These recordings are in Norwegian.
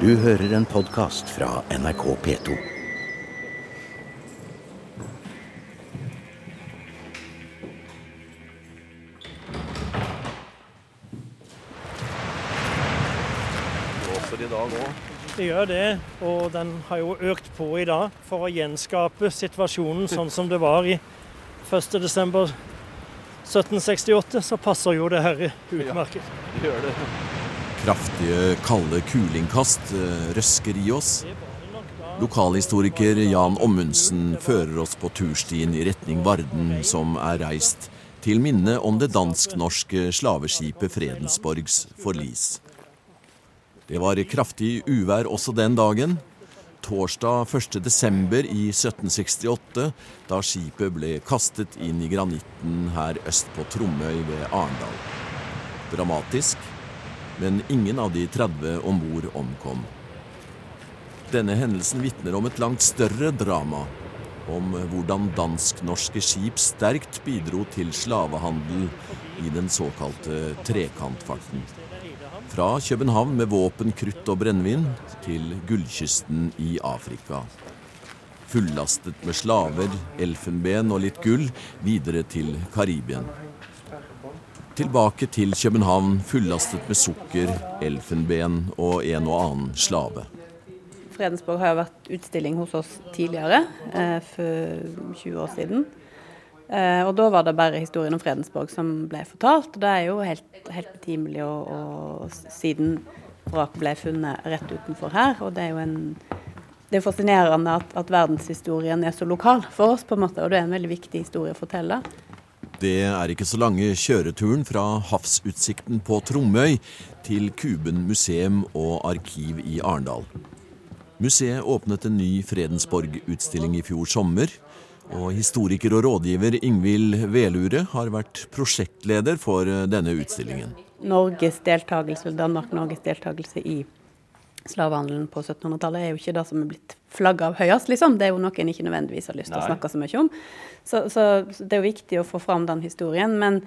Du hører en podkast fra NRK P2. blåser i dag òg. Det gjør det, og den har jo økt på i dag for å gjenskape situasjonen sånn som det var i 1.12.1768. Så passer jo det her utmerket. Det Gjør det. Kraftige, kalde kulingkast eh, røsker i oss. Lokalhistoriker Jan Ommundsen fører oss på turstien i retning Varden, som er reist til minne om det dansk-norske slaveskipet Fredensborgs forlis. Det var kraftig uvær også den dagen. Torsdag 1.12. i 1768, da skipet ble kastet inn i granitten her øst på Tromøy ved Arendal. Dramatisk, men ingen av de 30 om bord omkom. Denne hendelsen vitner om et langt større drama. Om hvordan dansk-norske skip sterkt bidro til slavehandel i den såkalte trekantfarten. Fra København med våpen, krutt og brennevin til gullkysten i Afrika. Fullastet med slaver, elfenben og litt gull videre til Karibien. Tilbake til København fullastet med sukker, elfenben og en og annen slave. Fredensborg har vært utstilling hos oss tidligere, eh, for 20 år siden. Eh, og da var det bare historien om Fredensborg som ble fortalt. og Det er jo helt, helt betimelig, siden vraket ble funnet rett utenfor her. Og det er jo en det er fascinerende at, at verdenshistorien er så lokal for oss, på en måte, og det er en veldig viktig historie å fortelle. Det er ikke så lange kjøreturen fra havsutsikten på Tromøy til Kuben museum og arkiv i Arendal. Museet åpnet en ny Fredensborg-utstilling i fjor sommer. Og historiker og rådgiver Ingvild Velure har vært prosjektleder for denne utstillingen. Norges deltakelse, Danmark-Norges deltakelse i slavehandelen på 1700-tallet er jo ikke det som er blitt flagga av høyest, liksom. Det er jo noe en ikke nødvendigvis har lyst til å snakke så mye om. Så, så, det er jo viktig å få fram den historien. Men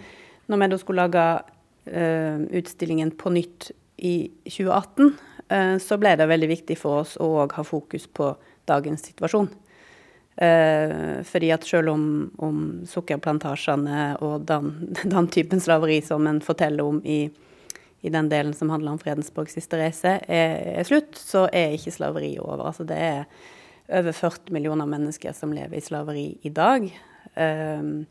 når vi da skulle lage uh, utstillingen på nytt i 2018, uh, så ble det veldig viktig for oss å ha fokus på dagens situasjon. Uh, fordi at selv om, om sukkerplantasjene og den, den typen slaveri som en forteller om i, i den delen som handler om Fredensborgs siste reise, er, er slutt, så er ikke slaveri over. Altså det er over 40 millioner mennesker som lever i slaveri i dag. Um,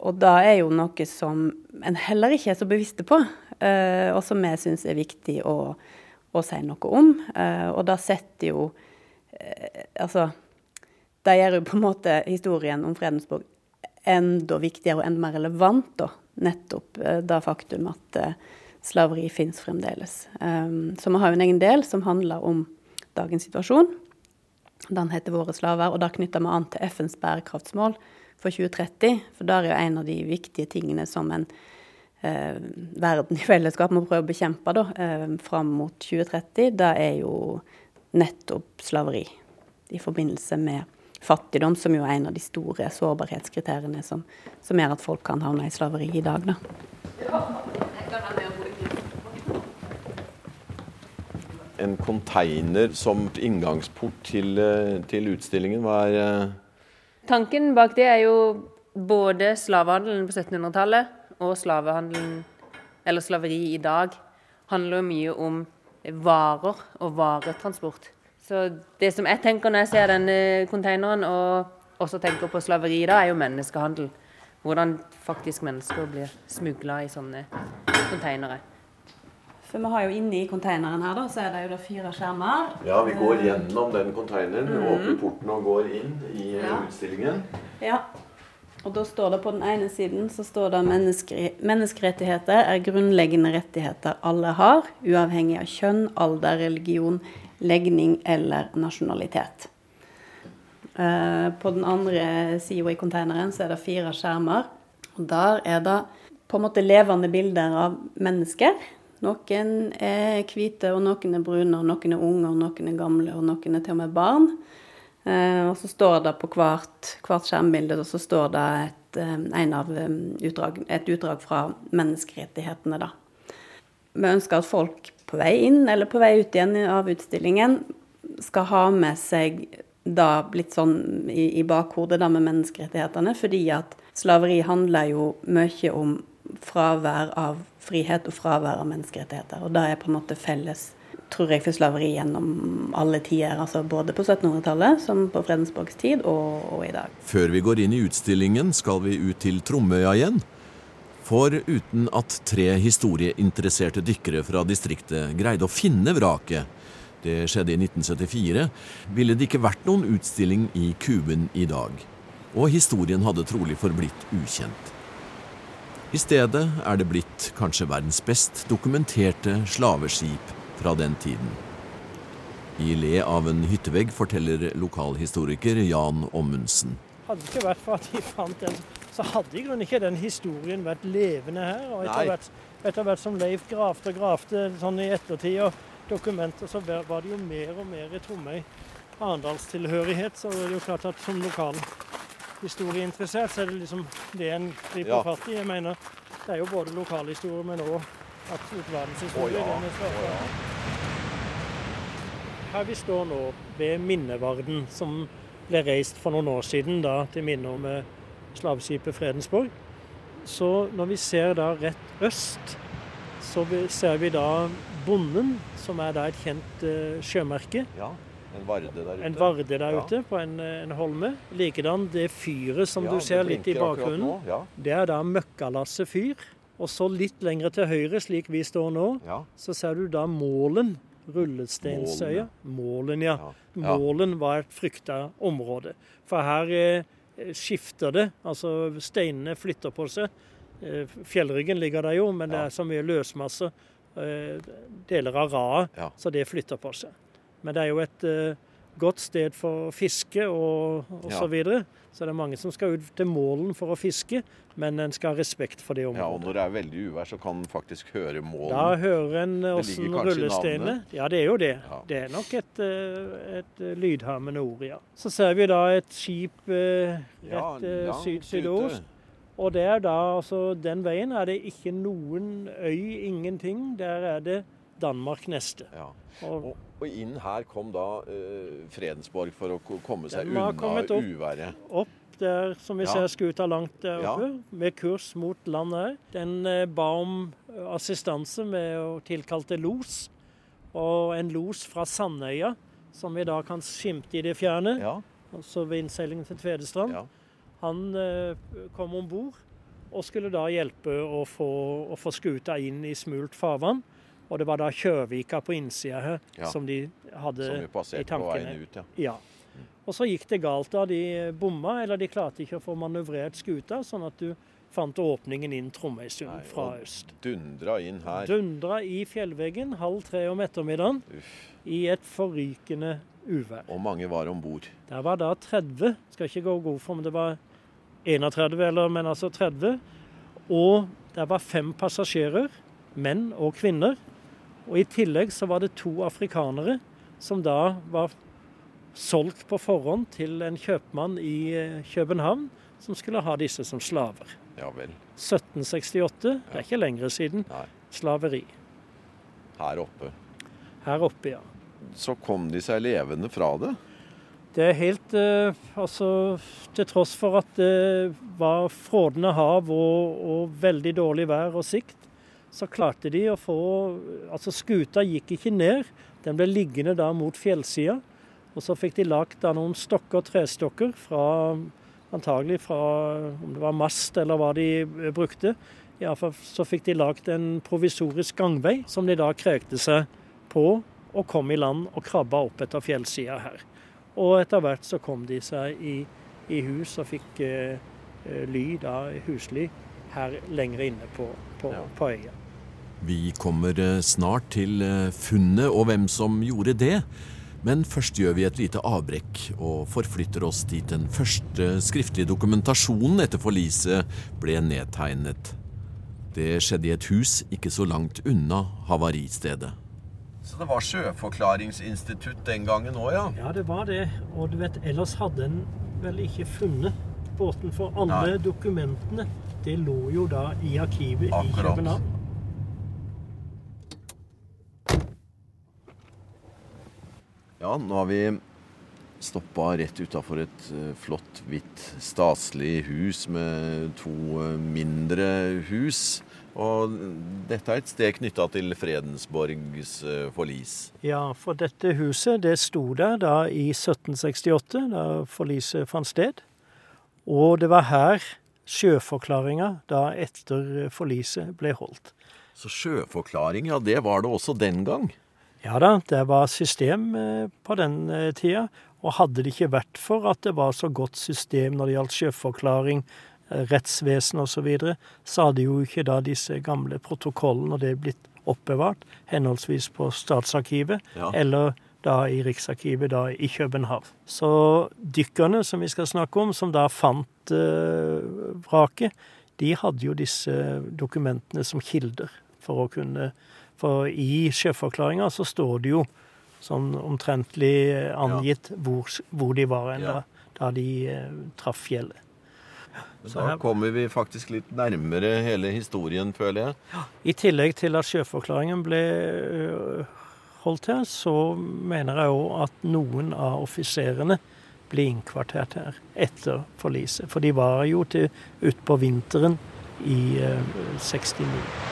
og da er jo noe som en heller ikke er så bevisste på, uh, og som vi syns er viktig å, å si noe om. Uh, og da setter jo uh, Altså da gjør jo på en måte historien om Fredensborg enda viktigere og enda mer relevant, da. Nettopp det faktum at slaveri fins fremdeles. Um, så vi har en egen del som handler om dagens situasjon. Den heter 'Våre slaver', og da knytter vi an til FNs bærekraftsmål for 2030. For der er jo en av de viktige tingene som en eh, verden i fellesskap må prøve å bekjempe da, eh, fram mot 2030. Det er jo nettopp slaveri i forbindelse med fattigdom, som jo er en av de store sårbarhetskriteriene som, som gjør at folk kan havne i slaveri i dag. Da. En container som inngangsport til, eh, til utstillingen. Hva er eh, Tanken bak det er jo både slavehandelen på 1700-tallet og slavehandelen, eller slaveri i dag, handler mye om varer og varetransport. Så det som jeg tenker når jeg ser denne containeren, og også tenker på slaveri da, er jo menneskehandel. Hvordan faktisk mennesker blir smugla i sånne containere. For vi har jo inne i konteineren her, da, så er det jo da fire skjermer. Ja, vi går gjennom den konteineren, mm. åpner porten og går inn i eh, Ja. utstillingen. Ja. Og da står det på den ene siden så står det menneskere menneskerettigheter er grunnleggende rettigheter alle har, uavhengig av kjønn, alder, religion, legning eller nasjonalitet. Eh, På den andre sida i konteineren så er det fire skjermer. Og der er det på en måte levende bilder av mennesker. Noen er hvite, og noen er brune, og noen er unge, og noen er gamle, og noen er til og med barn. Eh, og så står det på hvert, hvert skjermbilde så står det et, eh, eh, utdrag, et utdrag fra menneskerettighetene. Da. Vi ønsker at folk på vei inn eller på vei ut igjen av utstillingen skal ha med seg da blitt sånn i, i bakhodet da med menneskerettighetene, fordi at slaveri handler jo mye om fravær av frihet og fravær av menneskerettigheter. Og det er på en måte felles, tror jeg, for slaveri gjennom alle tider. Altså både på 1700-tallet, som på Fredensborgs tid, og, og, i dag. Før vi går inn i utstillingen, skal vi ut til Tromøya igjen. For uten at tre historieinteresserte dykkere fra distriktet greide å finne vraket, det skjedde i 1974, ville det ikke vært noen utstilling i Kuben i dag. Og historien hadde trolig forblitt ukjent. I stedet er det blitt kanskje verdens best dokumenterte slaveskip fra den tiden. I le av en hyttevegg forteller lokalhistoriker Jan Ommundsen. Hadde det ikke vært for at de fant den, så hadde i grunnen ikke den historien vært levende her. Og etter hvert, etter hvert som Leif gravde og gravde sånn i ettertid og dokumenter, så var det jo mer og mer i Tromøy Arendalstilhørighet. Så det er jo klart at som lokal historieinteressert, så er det liksom det en griper ja. fatt i. Jeg mener, det er jo både lokalhistorie, men òg at verdenshistorie. Oh, ja. oh, ja. Her vi står nå, ved Minnevarden, som ble reist for noen år siden da, til minne om eh, slaveskipet Fredensborg. Så når vi ser da rett øst, så ser vi da Bonden, som er da et kjent uh, sjømerke. Ja. En varde der ute. En varde der ute ja. på en, en, holme. Likedan det fyret som ja, du ser litt i bakgrunnen. Ja. Det er da Møkkalasset fyr. Og så litt lenger til høyre, slik vi står nå, så ser du da Målen. Rullesteinsøya. Målen, ja. Målen var et frykta område. For her eh, skifter det. Altså steinene flytter på seg. Eh, fjellryggen ligger der jo, men det er så mye løsmasse. Eh, deler av raet, så det flytter på seg. Men det er jo et uh, godt sted for fiske og osv. Så, videre. så det er mange som skal ut til Målen for å fiske, men en skal ha respekt for det området. Ja, og Når det er veldig uvær, så kan en faktisk høre Målen. Da hører en åssen rullesteinene Ja, det er jo det. Ja. Det er nok et, eh, et eh, ord, ja. Så ser vi da et skip rett ja, syd-sydost. Og der da, altså den veien er det ikke noen øy, ingenting. Der er det Danmark neste. Ja. Og, og, inn her kom da uh, Fredensborg for å komme seg unna uværet. Opp der, som vi ja. ser skuta langt der oppe, ja. med kurs mot land her. Den uh, ba om assistanse med å tilkalte los. Og en los fra Sandøya, som vi da kan skimte i det fjerne. Ja. Altså ved innseilingen til Tvedestrand. Han uh, kom om bord og skulle da hjelpe å få, å få skuta inn i smult farvann. Og det var da Kjørvika på innsida her ja. som de hadde i tankene. Ut, ja. ja. Og så gikk det galt da. De bomma, eller de klarte ikke å få manøvrert skuta, sånn at du fant åpningen inn Tromøysund fra øst. Dundra inn her. Dundra i fjellveggen halv tre om ettermiddagen Uff. i et forrykende uvær. Og mange var om bord? Der var da 30. Skal ikke gå god for om det var 31, eller, men altså 30. Og der var fem passasjerer, menn og kvinner. Og I tillegg så var det to afrikanere som da var solgt på forhånd til en kjøpmann i eh, København, som skulle ha disse som slaver. Ja vel. 1768, det er ikke lenger siden. Nei. Slaveri. Her oppe. Her oppe, ja. Så kom de seg levende fra det? Det er helt eh, Altså, til tross for at det var frådende hav og, og veldig dårlig vær og sikt, så klarte de å få Altså skuta gikk ikke ned, den ble liggende da mot fjellsida. Og så fikk de lagt noen stokker, trestokker, fra, antagelig fra om det var mast eller hva de eh, brukte. Iallfall så fikk de lagt en provisorisk gangvei som de da krekte seg på og kom i land og krabba opp etter fjellsida her. Og etter hvert så kom de seg i, i hus og fikk eh, eh ly, da husly, her lenger inne på, på, ja. på øya. Vi kommer eh, snart til eh, funnet og hvem som gjorde det. Men først gjør vi et lite avbrekk og forflytter oss dit den første skriftlige dokumentasjonen etter forliset ble nedtegnet. Det skjedde i et hus ikke så langt unna havaristedet. Så det var Sjøforklaringsinstitutt den gangen òg, ja? Ja, det var det. Og du vet, ellers hadde en vel ikke funnet båten, for alle Nei. dokumentene det lå jo da i arkivet Akkurat. i København. Ja, nå har vi stoppa rett utafor et uh, flott, hvitt, staselig hus med to uh, mindre hus. Og dette er et sted knytta til Fredensborgs uh, forlis. Ja, for dette huset det sto der da i 1768, da forliset fant sted. Og det var her sjøforklaringa da etter forliset ble holdt. Så sjøforklaring, ja det var det også den gang? Ja da, det var system på den tida. Og hadde det ikke vært for at det var så godt system når det gjaldt sjøforklaring, eh, rettsvesen osv., så, videre, så hadde jo ikke da disse gamle protokollene og det blitt oppbevart, henholdsvis på Statsarkivet ja. eller da i Riksarkivet da i København. Så dykkerne som vi skal snakke om, som da fant eh, vraket, de hadde jo disse dokumentene som kilder for å kunne For i sjøforklaringa så står det jo sånn omtrentlig angitt hvor, hvor, de var hen da, da, de uh, traff fjellet. Så da kommer vi faktisk litt nærmere hele historien, føler jeg. I tillegg til at sjøforklaringen ble uh, holdt her, så mener jeg òg at noen av offiserene ble innkvartert her etter forliset. For de var jo til utpå vinteren i uh, 69.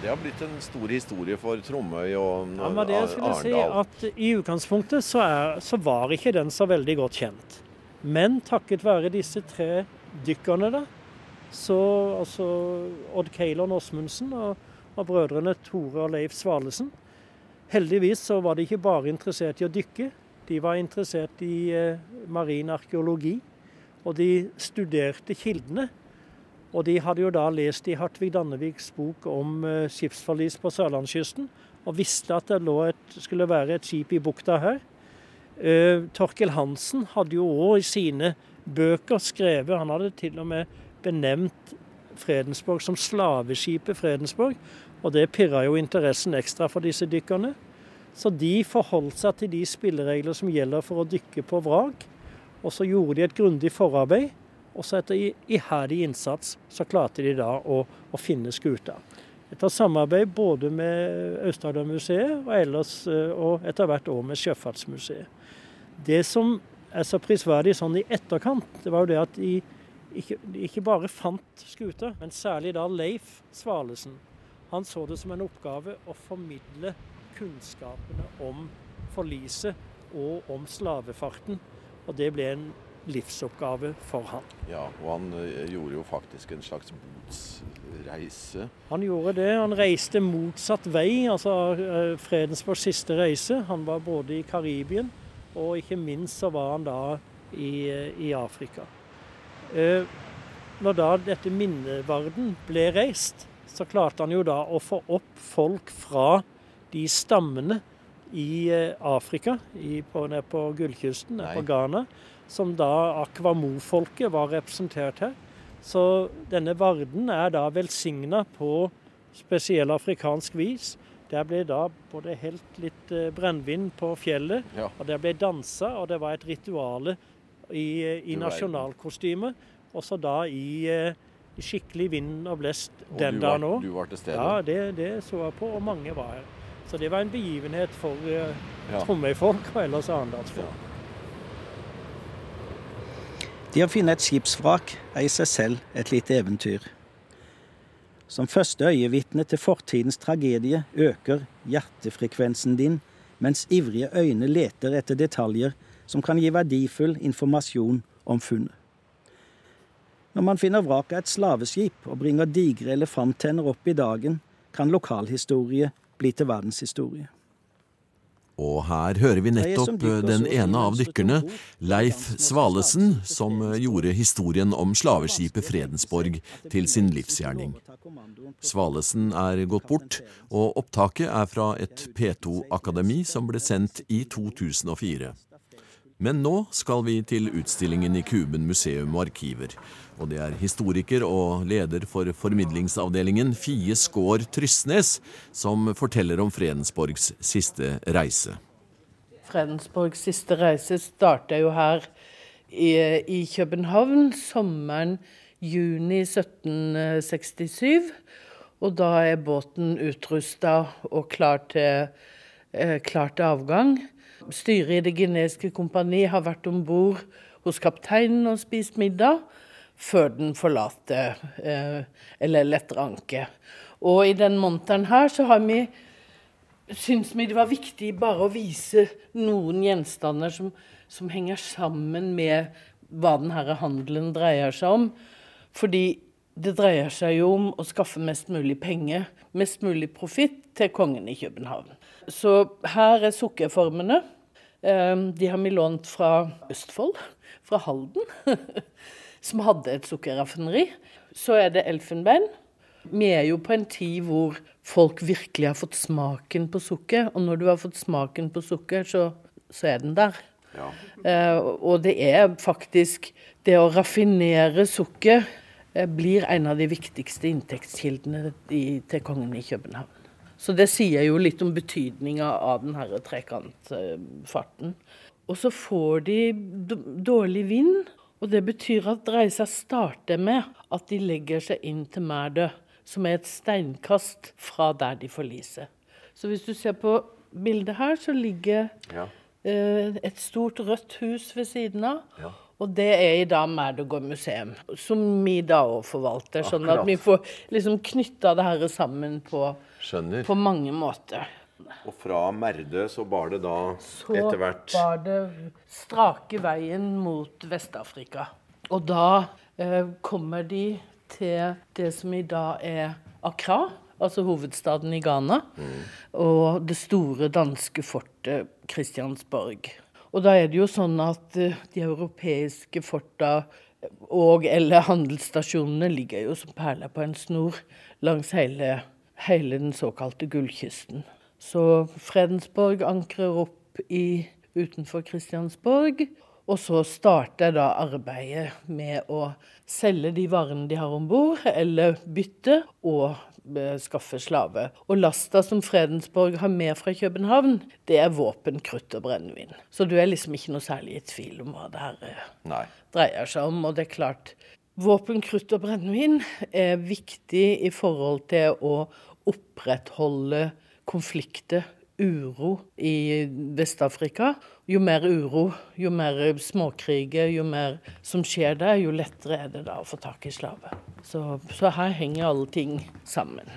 Det har blitt en stor historie for Tromøy og ja, men det jeg skulle Si at I utgangspunktet så, er, så, var ikke den så veldig godt kjent. Men takket være disse tre dykkerne, da, så altså Odd Keilon Osmundsen og, og, brødrene Tore og Leif Svalesen Heldigvis så var de ikke bare interessert i å dykke, de var interessert i eh, marin arkeologi. Og de studerte kildene. Og de hadde jo da lest i Hartvig Danneviks bok om uh, skipsforlis på sørlandskysten, og visste at det et, skulle være et skip i bukta her. Uh, Torkel Hansen hadde jo òg i sine bøker skrevet Han hadde til og med benevnt Fredensborg som slaveskipet Fredensborg, og det pirra jo interessen ekstra for disse dykkerne. Så de forholdt seg til de spilleregler som gjelder for å dykke på vrak, og så gjorde de et grundig forarbeid. Og så etter iherdig innsats så klarte de da å, å finne skuta. Etter samarbeid både med Aust-Agder-museet og, ellers, eh, og etter hvert òg med Sjøfartsmuseet. Det som er så prisverdig sånn i etterkant, det var jo det at de ikke, de ikke bare fant skuta, men særlig da Leif Svalesen. Han så det som en oppgave å formidle kunnskapene om forliset og om slavefarten. Og det ble en livsoppgave for han. Ja, og han eh, gjorde jo faktisk en slags botsreise. Han gjorde det. Han reiste motsatt vei, altså fredens Fredensborgs siste reise. Han var både i Karibien, og ikke minst så var han da i, eh, i Afrika. Når da dette minnevarden ble reist, så klarte han jo da å få opp folk fra de stammene i Afrika, i, på, nede på Gullkysten, nede på Ghana, som da Akvamo-folket var representert her. Så denne varden er da velsigna på spesiell afrikansk vis. Der ble da både helt litt eh, brennevin på fjellet, ja. og der ble dansa, og det var et rituale i, i nasjonalkostyme. Også da i, eh, i, skikkelig vind og blest den dagen òg. Du var til stede? Ja, det, det, så jeg på, og mange var her. Så det var en begivenhet for uh, ja. Tromøyfolk og ellers arendalsfolk. Ja. Det å finne et skipsvrak er i seg selv et lite eventyr. Som første øyevitne til fortidens tragedie øker hjertefrekvensen din, mens ivrige øyne leter etter detaljer som kan gi verdifull informasjon om funnet. Når man finner vraket av et slaveskip og bringer digre elefanttenner opp i dagen, kan lokalhistorie bli til verdenshistorie. Og her hører vi nettopp den ene av dykkerne, Leif Svalesen, som gjorde historien om slaveskipet Fredensborg til sin livsgjerning. Svalesen er gått bort, og opptaket er fra et P2-akademi som ble sendt i 2004. Men nå skal vi til utstillingen i Kuben museum og arkiver. Og det er historiker og leder for formidlingsavdelingen Fie Skaar Trysnes som forteller om Fredensborgs siste reise. Fredensborgs siste reise starta jo her i, i, København sommeren juni 1767. Og da er båten utrusta og klar til, eh, klar til avgang. Styret i Det genetiske kompani har vært om bord hos kapteinen og spist middag før den forlater eh, eller letter anke. Og i den monteren her så har vi syns vi det var viktig bare å vise noen gjenstander som, som henger sammen med hva denne handelen dreier seg om. Fordi det dreier seg jo om å skaffe mest mulig penger, mest mulig profitt til kongen i København. Så her er sukkerformene. Ehm, de har vi lånt fra Østfold, fra Halden, som hadde et sukkerraffineri. Så er det elfenbein. Vi er jo på en tid hvor folk virkelig har fått smaken på sukker. Og når du har fått smaken på sukker, så, så er den der. Ja. Uh, og det er faktisk Det å raffinere sukker uh, blir en av de viktigste inntektskildene i, til kongen i København. Så det sier jo litt om betydninga av denne trekantfarten. Og så får de dårlig vind, og det betyr at reisa starter med at de legger seg inn til Mærdø, som er et steinkast fra der de forliser. Så hvis du ser på bildet her, så ligger ja. eh, et stort rødt hus ved siden av. Ja. Og det er i dag Merdegård museum, som vi da òg forvalter. Sånn at vi får liksom knytta det her sammen på, på, mange måter. Og fra Merdø så bar det da så etter hvert Så bar det strake veien mot Vest-Afrika. Og da eh, kommer de til det som i dag er Accra, altså hovedstaden i Ghana, mm. og det store danske fortet Christiansborg. Og da er det jo sånn at uh, de europeiske forta og eller handelsstasjonene ligger jo som perler på en snor langs hele, hele den såkalte gullkysten. Så Fredensborg ankrer opp i, utenfor Kristiansborg. Og så starter da arbeidet med å selge de varene de har om bord, eller bytte, og skaffe slave. Og lasta som Fredensborg har med fra København, det er våpen, krutt og brennevin. Så du er liksom ikke noe særlig i tvil om hva det her eh, Nei. dreier seg om. Og det er klart, våpen, krutt og brennevin er viktig i forhold til å opprettholde konflikter uro i Vest-Afrika. Jo mer uro, jo mer småkriger, jo mer som skjer der, jo lettere er det da å få tak i slave. Så, så her henger alle ting sammen.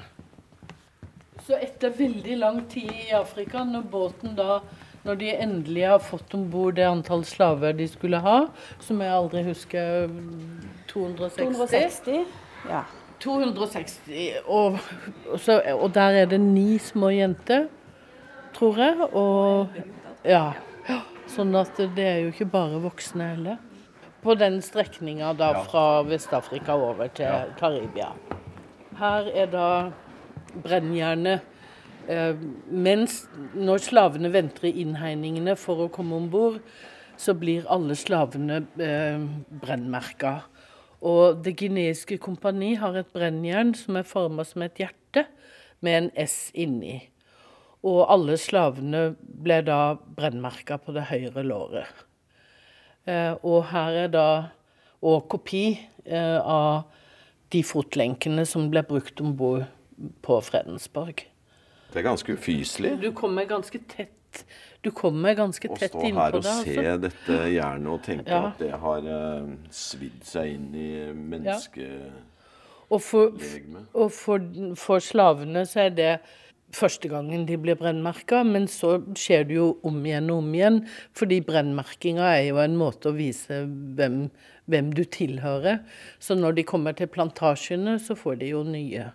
Så etter veldig lang tid i Afrika, når båten da når de endelig har fått om bord det antall slaver de skulle ha, som jeg aldri husker 260 260, ja. 260 og, og, så, og der er det ni små jenter tror jeg. Og ja. Sånn at det er jo ikke bare voksne heller. På den strekninga da fra Vest-Afrika over til Karibia. Her er da brennjernet eh, Mens når slavene venter i innhegningene for å komme om bord, så blir alle slavene eh, brennmerka. Og Det guineiske kompani har et brennjern som er forma som et hjerte, med en S inni. Og alle slavene ble da brennmerka på det høyre låret. Eh, og her er da og kopi eh, av de fotlenkene som ble brukt om bord på Fredensborg. Det er ganske ufyselig. Du kommer ganske tett du kommer ganske tett innpå det. Å stå her og se altså. dette jernet og tenke ja. at det har uh, svidd seg inn i menneskelegeme. Ja. Og, for, og for, for, slavene så er det første gangen de blir brennmerka, men så skjer det jo om igjen og om igjen. Fordi brennmerkinga er jo en måte å vise hvem, hvem, du tilhører. Så når de kommer til plantasjene, så får de jo nye,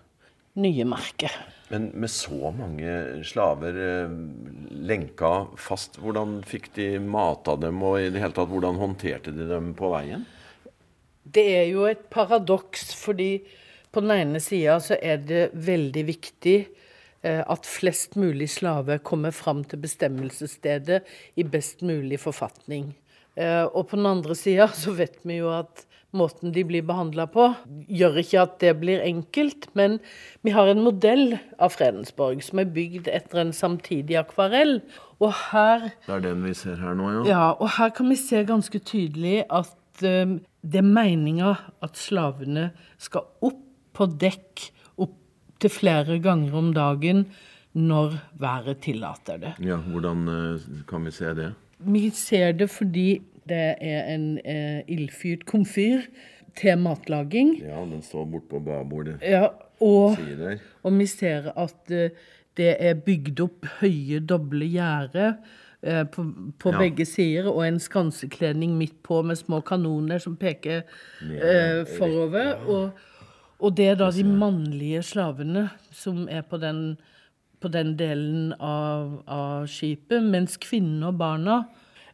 nye merker. Men med så mange slaver eh, lenka fast, hvordan fikk de mata dem, og i det hele tatt, hvordan håndterte de dem på veien? Det er jo et paradoks, fordi på den ene sida så er det veldig viktig at flest mulig slaver kommer fram til bestemmelsesstedet i best mulig forfatning. Eh, og på den andre sida så vet vi jo at måten de blir behandla på, gjør ikke at det blir enkelt. Men vi har en modell av Fredensborg som er bygd etter en samtidig akvarell. Og her Det er den vi ser her nå, ja? Ja, og her kan vi se ganske tydelig at det er meninga at slavene skal opp på dekk opptil flere ganger om dagen når været tillater det. Ja, Hvordan eh, kan vi se det? Vi ser det fordi det er en eh, ildfyrt komfyr til matlaging. Ja, den står bortpå babordet. Ja, og, og, vi ser at eh, det er bygd opp høye, doble gjerder eh, på, på ja. begge sider, og en skansekledning midt på med små kanoner som peker eh, forover. Og, og, det er da de mannlige slavene som er på den, på den delen av, av, skipet, mens kvinnene og barna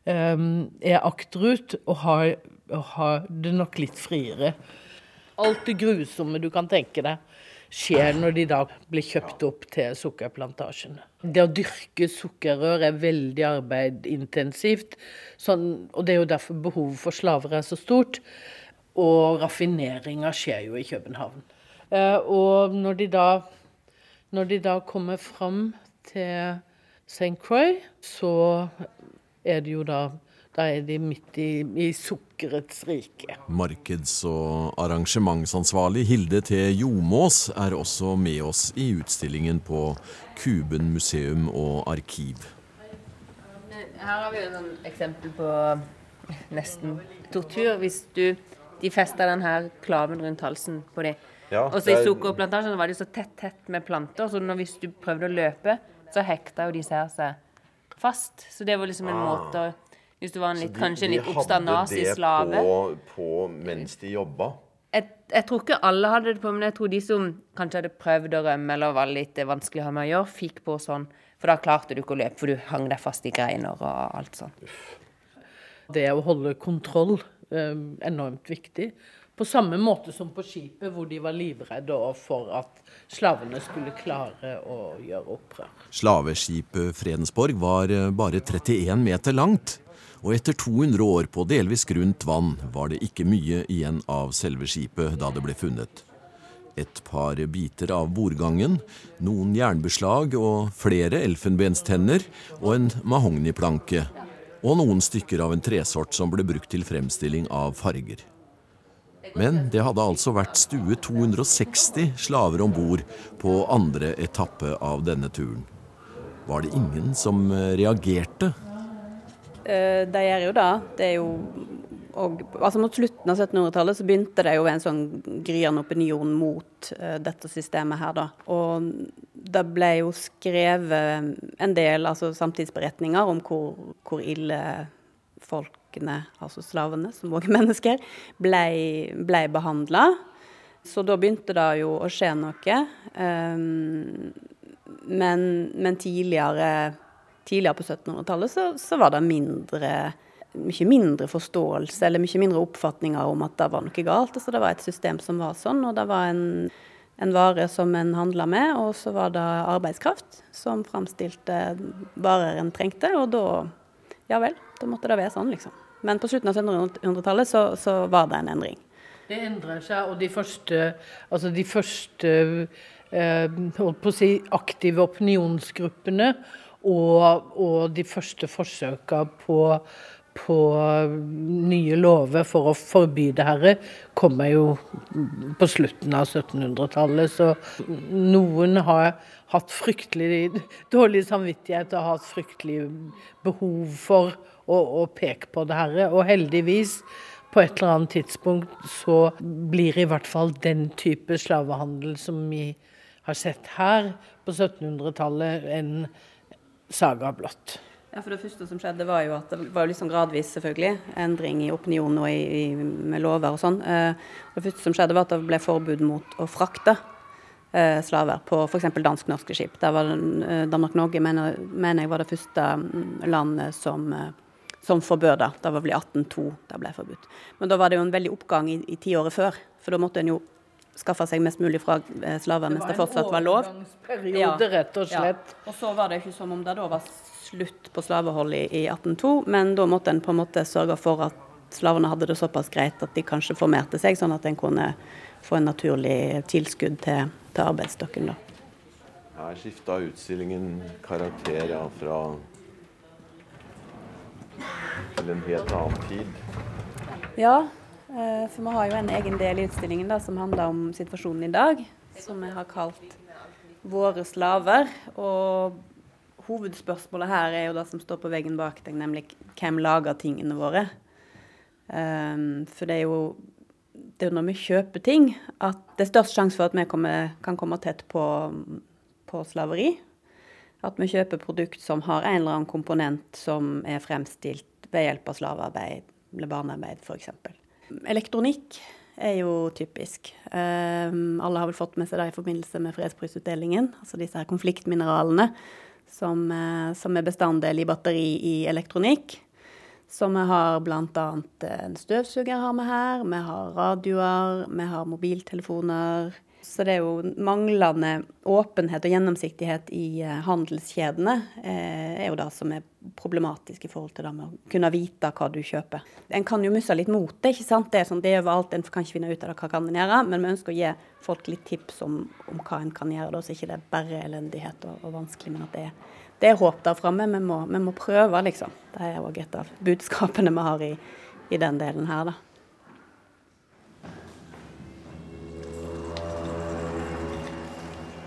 um, er akterut og har, og har det nok litt friere. Alt det grusomme du kan tenke deg skjer når de da blir kjøpt opp til sukkerplantasjene. Det å dyrke sukkerrør er veldig arbeidintensivt, sånn, og det er jo derfor behovet for slaver er så stort. Og raffineringa skjer jo i København. Eh, og når de da, når de da kommer fram til St. Croix, så er det jo da da er de midt i, i sukkerets rike. Markeds- og arrangementsansvarlig Hilde T. Jomås er også med oss i utstillingen på Kuben museum og arkiv. Her har vi et eksempel på nesten tortur. Hvis du, de fester denne klaven rundt halsen på dem. Ja, og så I sukkerplantasjen var de så tett tett med planter, så når, hvis du prøvde å løpe, så hekta jo disse her seg fast. Så det var liksom en ah. måte å hvis du var en litt, de, kanskje en litt oppstandasig slave. De hadde det på, på, mens de jobba? Jeg, jeg, tror ikke alle hadde det på, men jeg tror de som kanskje hadde prøvd å rømme eller var litt vanskelig å ha med å gjøre, fikk på sånn. For da klarte du ikke å løpe, for du hang deg fast i greiner og alt sånt. Det å holde kontroll eh, enormt viktig. På samme måte som på skipet, hvor de var livredde for at slavene skulle klare å gjøre opprør. Slaveskipet Fredensborg var eh, bare 31 meter langt og etter 200 år på delvis grunt vann var det ikke mye igjen av selve skipet da det ble funnet. Et par biter av bordgangen, noen jernbeslag og flere elfenbenstenner og en mahogniplanke. Og noen stykker av en tresort som ble brukt til fremstilling av farger. Men det hadde altså vært stuet 260 slaver om bord på andre etappe av denne turen. Var det ingen som reagerte Uh, de gjør jo det. Det er jo og, altså Mot slutten av 1700-tallet så begynte det jo en sånn gryende opinion mot uh, dette systemet her, da. Og det ble jo skrevet en del altså samtidsberetninger om hvor, hvor ille folkene, altså slavene, som òg er mennesker, ble, ble behandla. Så da begynte det jo å skje noe. Um, men, men tidligere tidligere på 1700-tallet så, så, var det mindre, mye mindre forståelse eller mye mindre oppfatninger om at det var noe galt. Altså det var et system som var sånn, og det var en, en vare som en handla med, og så var det arbeidskraft som framstilte varer en trengte, og da Ja vel, da måtte det være sånn, liksom. Men på slutten av 1700-tallet så, så var det en endring. Det endrer seg, og de første, altså de første eh, på å si, aktive opinionsgruppene og, og de første forsøka på, på nye lover for å forby det herre, kommer jo på slutten av 1700-tallet. Så noen har hatt fryktelig dårlig samvittighet og hatt fryktelig behov for å, å peke på det herre. Og heldigvis, på et eller annet tidspunkt, så blir i hvert fall den type slavehandel som vi har sett her på 1700-tallet, en saga blått. Ja, for Det første som skjedde, var jo at det var liksom gradvis selvfølgelig, endring i opinion og i, i, med lover og sånn. Eh, det første som skjedde, var at det ble forbud mot å frakte eh, slaver på f.eks. dansk-norske skip. Der var eh, Danmark-Norge mener, mener, jeg var det første mm, landet som, som forbød det. Det var vel i 1802 det ble forbudt. Men da var det jo en veldig oppgang i, i tiåret før. For da måtte en jo skaffa seg mest mulig fra eh, slaver mens det fortsatt var lov. Det var en overgangsperiode, rett og slett. Ja. Og så var det ikke som om det da var slutt på slavehold i, i 1802, men da måtte en på en måte sørge for at slavene hadde det såpass greit at de kanskje formerte seg, sånn at en kunne få en naturlig tilskudd til, til arbeidsstokken. da. Her skifta utstillingen karakter ja, fra til en helt annen tid. Ja, for vi har jo en egen del i utstillingen da, som handler om situasjonen i dag, som vi har kalt våre slaver. Og hovedspørsmålet her er jo det som står på veggen bak deg, nemlig hvem lager tingene våre? Um, for det er jo det er når vi kjøper ting at det er størst sjanse for at vi kommer, kan komme tett på, på slaveri. At vi kjøper produkt som har en eller annen komponent som er fremstilt ved hjelp av slavearbeid eller barnearbeid f.eks. Elektronikk er jo typisk. Um, alle har vel fått med seg det i forbindelse med fredsprisutdelingen. Altså disse her konfliktmineralene som, uh, som er bestanddel i batteri i elektronikk. Så vi har bl.a. en støvsuger har vi her, vi har radioer, vi har mobiltelefoner. Så det er jo manglende åpenhet og gjennomsiktighet i eh, handelskjedene eh, er jo det som er problematisk i forhold til det med å kunne vite hva du kjøper. En kan jo miste litt mot det, ikke sant. Det er, sånn, det er overalt, en kan ikke finne ut av det, hva kan en gjøre. Men vi ønsker å gi folk litt tips om, om hva en kan gjøre, da, så ikke det er bare elendighet og, og vanskelig, men at det er det er håp der framme. Vi, vi, må prøve, liksom. Det er òg et av budskapene vi har i, i den delen her, da.